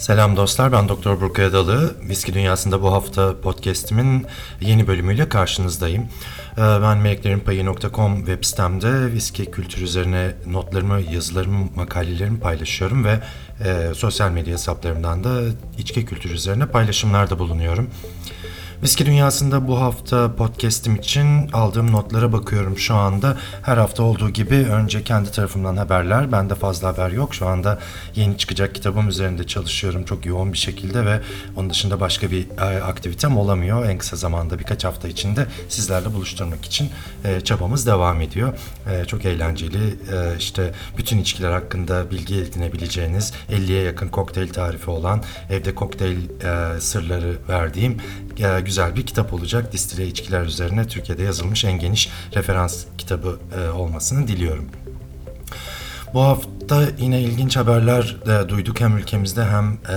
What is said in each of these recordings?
Selam dostlar, ben Doktor Burkay Adalı. Viski Dünyası'nda bu hafta podcast'imin yeni bölümüyle karşınızdayım. Ee, Ben meleklerinpayı.com web sitemde viski kültürü üzerine notlarımı, yazılarımı, makalelerimi paylaşıyorum ve e, sosyal medya hesaplarımdan da içki kültürü üzerine paylaşımlarda bulunuyorum. Viski Dünyası'nda bu hafta podcast'im için aldığım notlara bakıyorum şu anda. Her hafta olduğu gibi önce kendi tarafımdan haberler. Bende fazla haber yok. Şu anda yeni çıkacak kitabım üzerinde çalışıyorum çok yoğun bir şekilde ve onun dışında başka bir e, aktivitem olamıyor. En kısa zamanda birkaç hafta içinde sizlerle buluşturmak için e, çabamız devam ediyor. E, çok eğlenceli. İşte bütün içkiler hakkında bilgi edinebileceğiniz 50'ye yakın kokteyl tarifi olan evde kokteyl sırları verdiğim güzel bir kitap olacak. Distile içkiler üzerine Türkiye'de yazılmış en geniş referans kitabı e, olmasını diliyorum. Bu hafta yine ilginç haberler de duyduk hem ülkemizde hem e,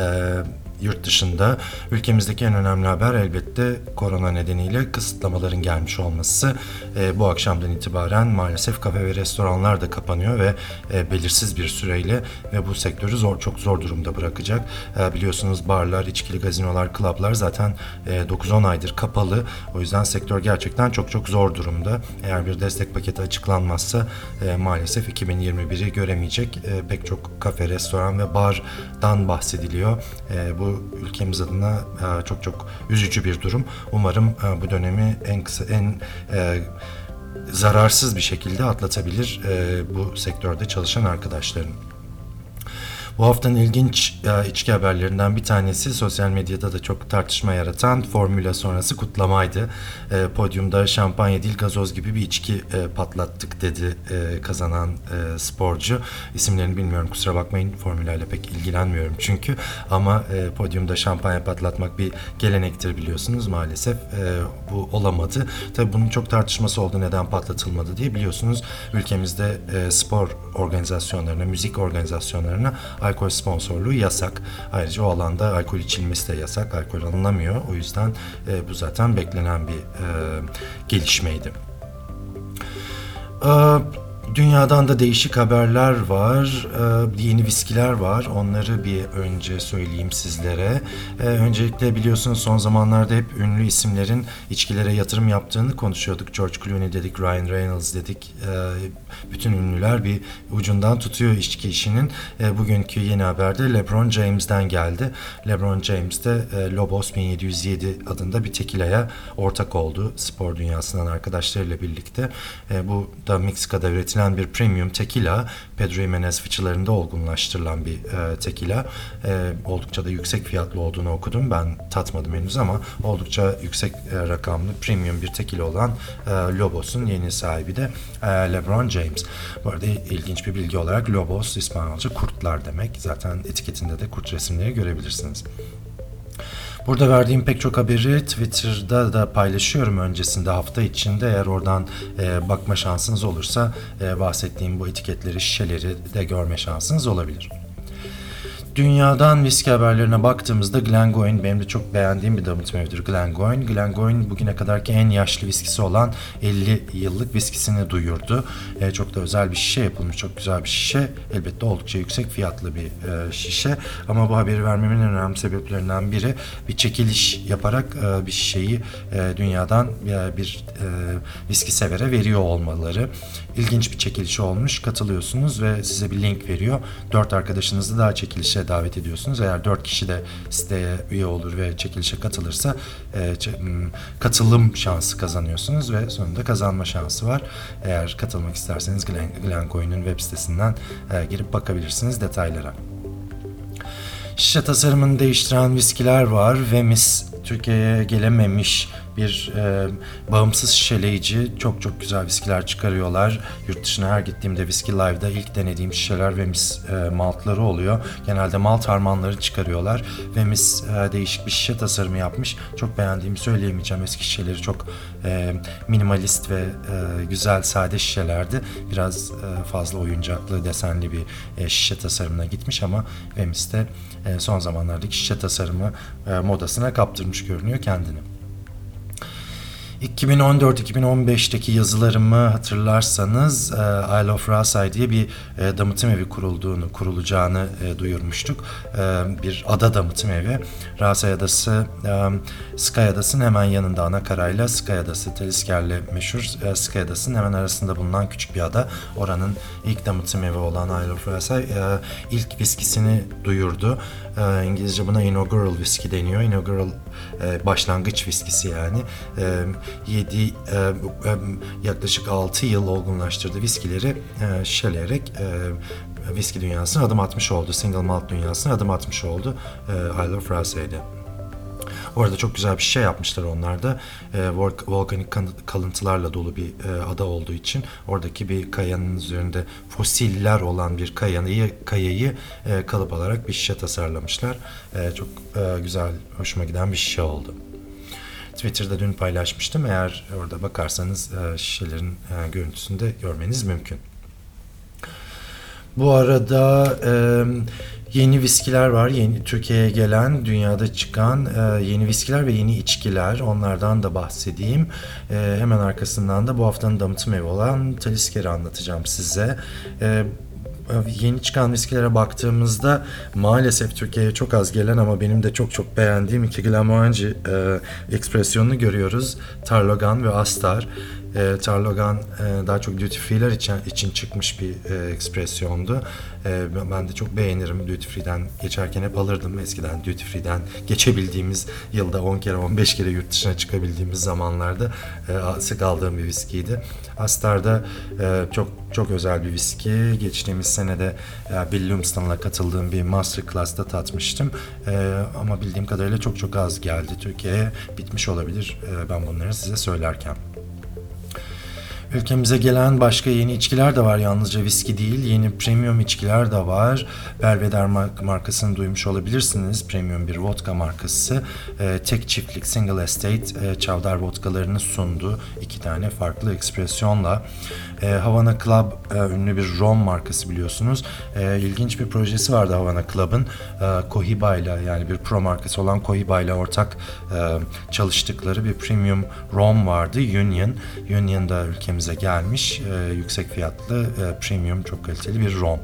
yurt dışında. Ülkemizdeki en önemli haber elbette korona nedeniyle kısıtlamaların gelmiş olması. E, bu akşamdan itibaren maalesef kafe ve restoranlar da kapanıyor ve e, belirsiz bir süreyle ve bu sektörü zor çok zor durumda bırakacak. E, biliyorsunuz barlar, içkili gazinolar, klaplar zaten e, 9-10 aydır kapalı. O yüzden sektör gerçekten çok çok zor durumda. Eğer bir destek paketi açıklanmazsa e, maalesef 2021'i göremeyecek e, pek çok kafe, restoran ve bardan bahsediliyor. E, bu ülkemiz adına e, çok çok üzücü bir durum. Umarım e, bu dönemi en kısa en e, zararsız bir şekilde atlatabilir bu sektörde çalışan arkadaşlarım. Bu haftanın ilginç e, içki haberlerinden bir tanesi sosyal medyada da çok tartışma yaratan formüla sonrası kutlamaydı. E, podyumda şampanya değil gazoz gibi bir içki e, patlattık dedi e, kazanan sporcu. İsimlerini bilmiyorum kusura bakmayın formülayla pek ilgilenmiyorum çünkü ama e, podyumda şampanya patlatmak bir gelenektir biliyorsunuz maalesef bu olamadı. Tabii bunun çok tartışması oldu neden patlatılmadı diye biliyorsunuz ülkemizde spor organizasyonlarına, müzik organizasyonlarına alkol sponsorluğu yasak. Ayrıca o alanda alkol içilmesi de yasak. Alkol alınamıyor. O yüzden e, bu zaten beklenen bir e, gelişmeydi. E, Dünyadan da değişik haberler var. Ee, yeni viskiler var. Onları bir önce söyleyeyim sizlere. Ee, öncelikle biliyorsunuz son zamanlarda hep ünlü isimlerin içkilere yatırım yaptığını konuşuyorduk. George Clooney dedik, Ryan Reynolds dedik. Ee, bütün ünlüler bir ucundan tutuyor içki işinin. Bugünkü yeni haberde LeBron James'den geldi. LeBron James de e, Lobos 1707 adında bir tekilaya ortak oldu. Spor dünyasından arkadaşlarıyla birlikte. E, bu da Meksika'da üretilen bir premium tekila. Pedro Jimenez fıçılarında olgunlaştırılan bir e, tekila. E, oldukça da yüksek fiyatlı olduğunu okudum. Ben tatmadım henüz ama oldukça yüksek e, rakamlı premium bir tekila olan e, Lobos'un yeni sahibi de e, LeBron James. Bu arada ilginç bir bilgi olarak Lobos İspanyolca kurtlar demek. Zaten etiketinde de kurt resimleri görebilirsiniz. Burada verdiğim pek çok haberi Twitter'da da paylaşıyorum öncesinde hafta içinde. Eğer oradan e, bakma şansınız olursa e, bahsettiğim bu etiketleri, şişeleri de görme şansınız olabilir. Dünyadan viski haberlerine baktığımızda Glengoyne benim de çok beğendiğim bir damıtma evidir Glengoyne. Glengoyne bugüne kadarki en yaşlı viskisi olan 50 yıllık viskisini duyurdu. E, çok da özel bir şişe yapılmış, çok güzel bir şişe. Elbette oldukça yüksek fiyatlı bir e, şişe. Ama bu haberi vermemin en önemli sebeplerinden biri bir çekiliş yaparak e, bir şişeyi e, dünyadan e, bir e, viski severe veriyor olmaları. İlginç bir çekiliş olmuş. Katılıyorsunuz ve size bir link veriyor. Dört arkadaşınızı daha çekilişe davet ediyorsunuz. Eğer dört kişi de siteye üye olur ve çekilişe katılırsa e, katılım şansı kazanıyorsunuz ve sonunda kazanma şansı var. Eğer katılmak isterseniz Glen, Glencoin'in web sitesinden e, girip bakabilirsiniz detaylara. Şişe tasarımını değiştiren viskiler var. Vemis Türkiye'ye gelememiş bir e, bağımsız şişeleyici çok çok güzel viskiler çıkarıyorlar. Yurt dışına her gittiğimde Whisky Live'da ilk denediğim şişeler Vemis e, maltları oluyor. Genelde malt harmanları çıkarıyorlar. Vemis e, değişik bir şişe tasarımı yapmış. Çok beğendiğimi söyleyemeyeceğim. Eski şişeleri çok e, minimalist ve e, güzel sade şişelerdi. Biraz e, fazla oyuncaklı, desenli bir e, şişe tasarımına gitmiş ama Vemis de e, son zamanlardaki şişe tasarımı e, modasına kaptırmış görünüyor kendini. 2014-2015'teki yazılarımı hatırlarsanız e, Isle of Rasay diye bir e, damıtım evi kurulduğunu, kurulacağını e, duyurmuştuk. Bir ada damıtım evi. Rasay Adası, Sky Adası'nın hemen yanında ana karayla Sky Adası, Telisker'le meşhur Sky Adası'nın hemen arasında bulunan küçük bir ada. Oranın ilk damıtım evi olan Isle of Rasay ilk viskisini duyurdu. İngilizce buna inaugural whisky deniyor. Inaugural başlangıç viskisi yani. E, 7 e, e, yaklaşık 6 yıl olgunlaştırdığı viskileri e, şişeleyerek e, viski dünyasına adım atmış oldu. Single malt dünyasına adım atmış oldu. E, Isle of Rasay'de. Orada çok güzel bir şey yapmışlar onlar da. E, vol- volkanik kan- kalıntılarla dolu bir e, ada olduğu için oradaki bir kayanın üzerinde fosiller olan bir kayayı, kayayı e, kalıp alarak bir şişe tasarlamışlar. E, çok e, güzel, hoşuma giden bir şişe oldu. Twitter'da dün paylaşmıştım. Eğer orada bakarsanız e, şişelerin e, görüntüsünü de görmeniz mümkün. Bu arada e, yeni viskiler var. Yeni Türkiye'ye gelen, dünyada çıkan yeni viskiler ve yeni içkiler. Onlardan da bahsedeyim. Hemen arkasından da bu haftanın damıtım evi olan Talisker'i anlatacağım size. E, yeni çıkan viskilere baktığımızda maalesef Türkiye'ye çok az gelen ama benim de çok çok beğendiğim iki Glamorangi e, ekspresyonunu görüyoruz. Tarlogan ve Astar. E, Tarlogan e, daha çok duty free'ler için, için çıkmış bir e, ekspresyondu. E, ben de çok beğenirim. Duty free'den geçerken hep alırdım. Eskiden duty free'den geçebildiğimiz yılda 10 kere 15 kere yurt dışına çıkabildiğimiz zamanlarda e, sık aldığım bir viskiydi. Astar'da e, çok çok özel bir viski. Geçtiğimiz senede e, Bill Lumsden'la katıldığım bir masterclass'ta tatmıştım. E, ama bildiğim kadarıyla çok çok az geldi Türkiye'ye. Bitmiş olabilir e, ben bunları size söylerken. Ülkemize gelen başka yeni içkiler de var yalnızca viski değil. Yeni premium içkiler de var. Belvedere markasını duymuş olabilirsiniz. Premium bir vodka markası. E, tek çiftlik Single Estate e, Çavdar vodkalarını sundu. iki tane farklı ekspresyonla. E, Havana Club e, ünlü bir rom markası biliyorsunuz. E, ilginç bir projesi vardı Havana Club'ın. E, Cohiba ile yani bir pro markası olan Cohiba ile ortak e, çalıştıkları bir premium rom vardı. Union. Union da ülkemize gelmiş. E, yüksek fiyatlı e, premium çok kaliteli bir rom.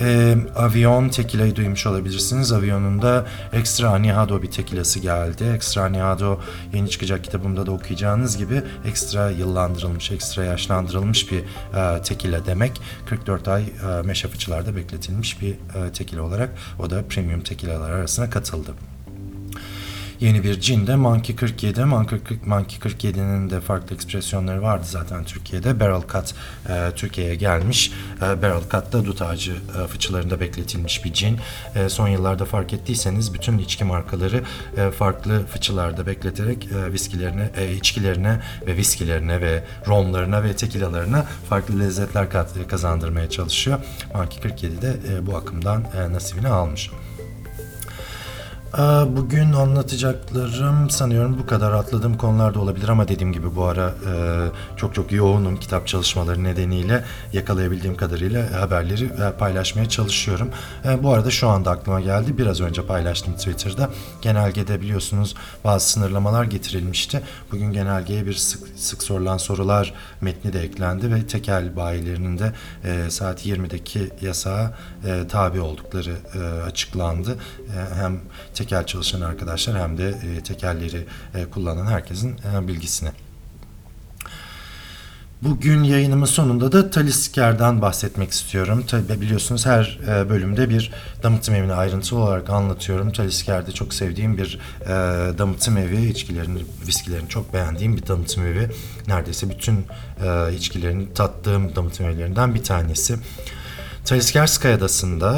E, Avion tekila'yı duymuş olabilirsiniz. Avion'un da Extra Anihado bir tekilası geldi. Extra Anihado yeni çıkacak kitabımda da okuyacağınız gibi ekstra yıllandırılmış, ekstra yaşlandırılmış bir e, tekila demek. 44 ay e, meşe fıçılarda bekletilmiş bir e, tekila olarak o da premium tekilalar arasına katıldı. Yeni bir cin de Monkey 47. Monkey, Monkey 47'nin de farklı ekspresyonları vardı zaten Türkiye'de. Barrel Cut e, Türkiye'ye gelmiş. E, Barrel Cut da dut ağacı e, fıçılarında bekletilmiş bir cin. E, son yıllarda fark ettiyseniz bütün içki markaları e, farklı fıçılarda bekleterek e, viskilerine, e, içkilerine ve viskilerine ve romlarına ve tekilalarına farklı lezzetler kat, kazandırmaya çalışıyor. Monkey 47 de e, bu akımdan e, nasibini almış. Bugün anlatacaklarım sanıyorum bu kadar atladığım konular da olabilir ama dediğim gibi bu ara e, çok çok yoğunum kitap çalışmaları nedeniyle yakalayabildiğim kadarıyla haberleri e, paylaşmaya çalışıyorum. E, bu arada şu anda aklıma geldi biraz önce paylaştım Twitter'da genelgede biliyorsunuz bazı sınırlamalar getirilmişti. Bugün genelgeye bir sık, sık sorulan sorular metni de eklendi ve tekel bayilerinin de saat 20'deki yasağa tabi oldukları açıklandı. Hem tekel çalışan arkadaşlar hem de e, tekelleri e, kullanan herkesin e, bilgisine. Bugün yayınımın sonunda da Talisker'den bahsetmek istiyorum. Tabi biliyorsunuz her e, bölümde bir damıtım evini ayrıntılı olarak anlatıyorum. Talisker'de çok sevdiğim bir e, damıtım evi, içkilerini, viskilerini çok beğendiğim bir damıtım evi. Neredeyse bütün e, içkilerini tattığım damıtım evlerinden bir tanesi. Talisker Adası'nda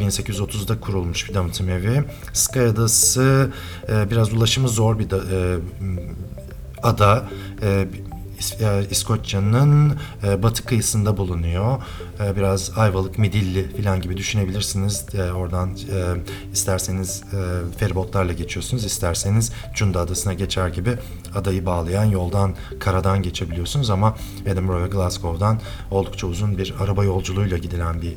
1830'da kurulmuş bir damıtım evi. Sky Adası biraz ulaşımı zor bir ada. İskoçya'nın batı kıyısında bulunuyor. Biraz Ayvalık, Midilli falan gibi düşünebilirsiniz. Oradan isterseniz feribotlarla geçiyorsunuz, isterseniz Cunda Adası'na geçer gibi adayı bağlayan yoldan, karadan geçebiliyorsunuz ama Edinburgh ve Glasgow'dan oldukça uzun bir araba yolculuğuyla gidilen bir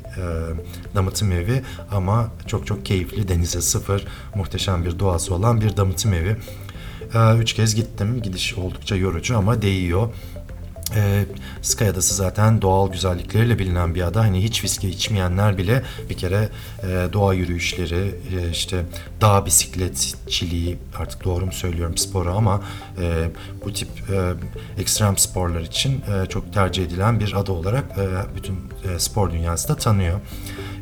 damıtım evi ama çok çok keyifli, denize sıfır, muhteşem bir doğası olan bir damıtım evi. E, üç kez gittim. Gidiş oldukça yorucu ama değiyor. E, Sky Adası zaten doğal güzellikleriyle bilinen bir ada. Hani hiç viski içmeyenler bile bir kere e, doğa yürüyüşleri, e, işte dağ bisikletçiliği artık doğru mu söylüyorum sporu ama e, bu tip e, ekstrem sporlar için e, çok tercih edilen bir ada olarak e, bütün e, spor dünyası da tanıyor.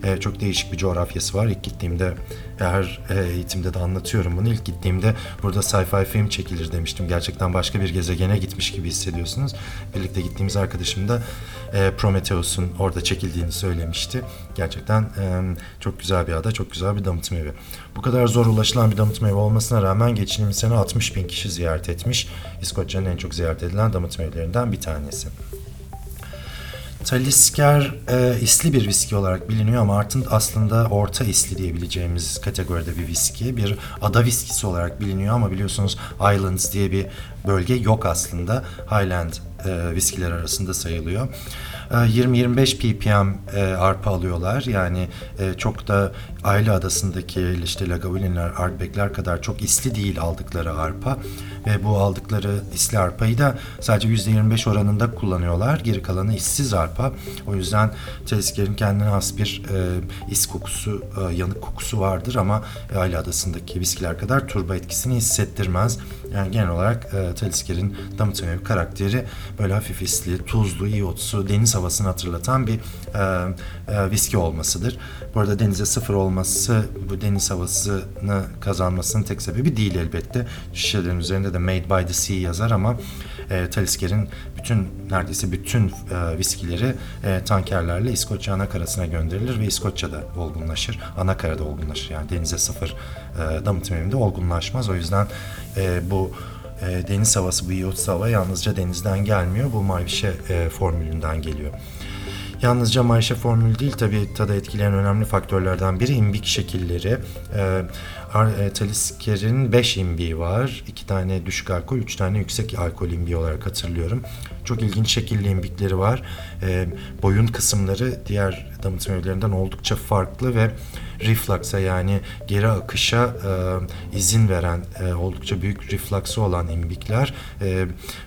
E, çok değişik bir coğrafyası var. İlk gittiğimde her e, eğitimde de anlatıyorum bunu. İlk gittiğimde burada sci-fi film çekilir demiştim. Gerçekten başka bir gezegene gitmiş gibi hissediyorsunuz. Birlikte gittiğimiz arkadaşım da e, Prometheus'un orada çekildiğini söylemişti. Gerçekten e, çok güzel bir ada, çok güzel bir damıtım evi. Bu kadar zor ulaşılan bir damıtım evi olmasına rağmen geçtiğimiz sene 60 bin kişi ziyaret etmiş. İskoçya'nın en çok ziyaret edilen damıtım evlerinden bir tanesi. Talisker e, isli bir viski olarak biliniyor ama artık aslında orta isli diyebileceğimiz kategoride bir viski. Bir ada viskisi olarak biliniyor ama biliyorsunuz Islands diye bir bölge yok aslında. Highland e, viskiler arasında sayılıyor. E, 20-25 ppm e, arpa alıyorlar. Yani e, çok da Ayla Adası'ndaki işte Lagavulin Ardbekler kadar çok isli değil aldıkları arpa. Ve bu aldıkları isli arpayı da sadece %25 oranında kullanıyorlar. Geri kalanı işsiz arpa. O yüzden Talisker'in kendine has bir e, is kokusu, e, yanık kokusu vardır ama Ayla Adası'ndaki viskiler kadar turba etkisini hissettirmez. Yani genel olarak e, Talisker'in damıtım evi karakteri böyle hafif isli, tuzlu, iyotsu, deniz havasını hatırlatan bir e, e, viski olmasıdır. Bu arada denize sıfır olması bu deniz havasını kazanmasının tek sebebi değil elbette. Şişelerin üzerinde de Made by the Sea yazar ama e, Talisker'in bütün neredeyse bütün e, viskileri e, tankerlerle İskoçya anakarasına gönderilir ve İskoçya'da olgunlaşır. Anakarada olgunlaşır yani denize sıfır e, damıtım evinde olgunlaşmaz. O yüzden e, bu e, deniz havası, bu iyot hava yalnızca denizden gelmiyor. Bu Marvişe e, formülünden geliyor. Yalnızca Mayşe formülü değil tabi tadı etkileyen önemli faktörlerden biri imbik şekilleri. E, e, Talisker'in 5 imbiği var. 2 tane düşük alkol, 3 tane yüksek alkol imbiği olarak hatırlıyorum. Çok ilginç şekilli imbikleri var. E, boyun kısımları diğer damıtım evlerinden oldukça farklı ve reflux'a yani geri akışa e, izin veren e, oldukça büyük reflux'ı olan imbikler e,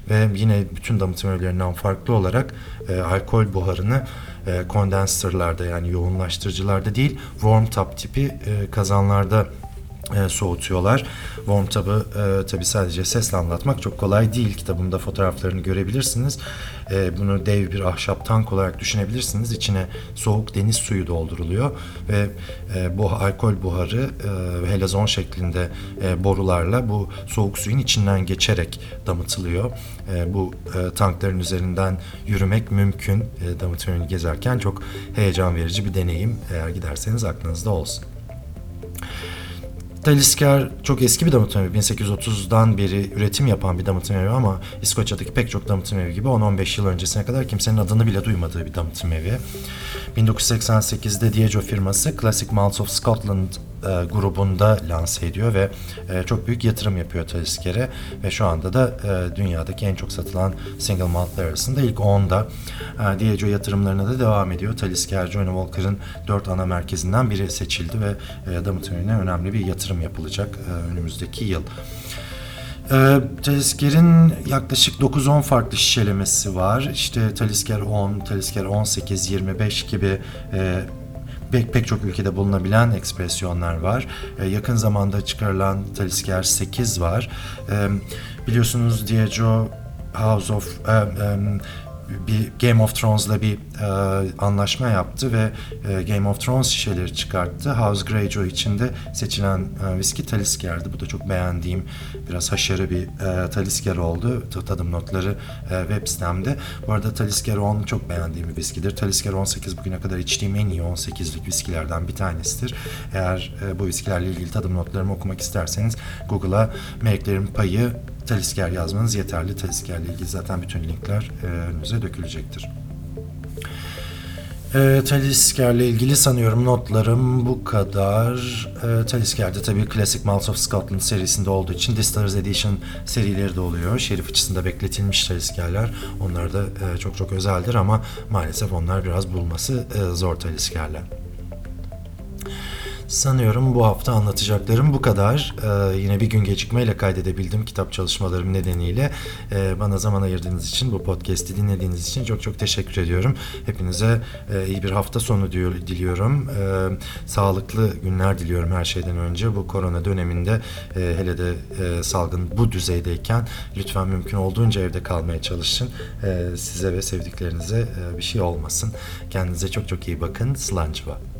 ve yine bütün damıtım evlerinden farklı olarak e, alkol buharını e, kondenserlarda yani yoğunlaştırıcılarda değil warm top tipi e, kazanlarda e, soğutuyorlar. Warm Tub'ı e, tabi sadece sesle anlatmak çok kolay değil. Kitabımda fotoğraflarını görebilirsiniz. E, bunu dev bir ahşap tank olarak düşünebilirsiniz. İçine soğuk deniz suyu dolduruluyor ve e, bu alkol buharı e, helezon şeklinde e, borularla bu soğuk suyun içinden geçerek damıtılıyor. E, bu e, tankların üzerinden yürümek mümkün. E, damıtımını gezerken çok heyecan verici bir deneyim. Eğer giderseniz aklınızda olsun. Talisker çok eski bir damıtım evi. 1830'dan beri üretim yapan bir damıtım evi ama İskoçya'daki pek çok damıtım evi gibi 10-15 yıl öncesine kadar kimsenin adını bile duymadığı bir damıtım evi. 1988'de Diageo firması Classic Malts of Scotland e, grubunda lanse ediyor ve e, çok büyük yatırım yapıyor Talisker'e ve şu anda da e, dünyadaki en çok satılan single maltlar arasında ilk 10'da. E, Diageo yatırımlarına da devam ediyor. Talisker, Johnny Walker'ın dört ana merkezinden biri seçildi ve e, damıtımına önemli bir yatırım yapılacak önümüzdeki yıl. E, Talisker'in yaklaşık 9-10 farklı şişelemesi var. İşte Talisker 10, Talisker 18, 25 gibi e, pek pek çok ülkede bulunabilen ekspresyonlar var. E, yakın zamanda çıkarılan Talisker 8 var. E, biliyorsunuz Diageo House of e, e, bir Game of Thrones'la bir e, anlaşma yaptı ve e, Game of Thrones şişeleri çıkarttı. House Greyjoy için de seçilen e, viski Talisker'di. Bu da çok beğendiğim biraz haşarı bir e, Talisker oldu. Tadım notları e, web sitemde. Bu arada Talisker 10 çok beğendiğim bir viskidir. Talisker 18 bugüne kadar içtiğim en iyi 18'lik viskilerden bir tanesidir. Eğer e, bu viskilerle ilgili tadım notlarımı okumak isterseniz Google'a Meleklerin Payı Talisker yazmanız yeterli. Talisker'le ilgili zaten bütün linkler e, önünüze dökülecektir. E, Talisker'le ilgili sanıyorum notlarım bu kadar. E, Talisker'de tabii Classic Malts of Scotland serisinde olduğu için Distillers Edition serileri de oluyor. Şerif açısında bekletilmiş Talisker'ler. Onlar da e, çok çok özeldir ama maalesef onlar biraz bulması e, zor Talisker'ler. Sanıyorum bu hafta anlatacaklarım bu kadar. Ee, yine bir gün gecikmeyle kaydedebildim kitap çalışmalarım nedeniyle. Ee, bana zaman ayırdığınız için, bu podcast'i dinlediğiniz için çok çok teşekkür ediyorum. Hepinize e, iyi bir hafta sonu diyor, diliyorum. Ee, sağlıklı günler diliyorum her şeyden önce. Bu korona döneminde e, hele de e, salgın bu düzeydeyken lütfen mümkün olduğunca evde kalmaya çalışın. Ee, size ve sevdiklerinize e, bir şey olmasın. Kendinize çok çok iyi bakın. Slancıva.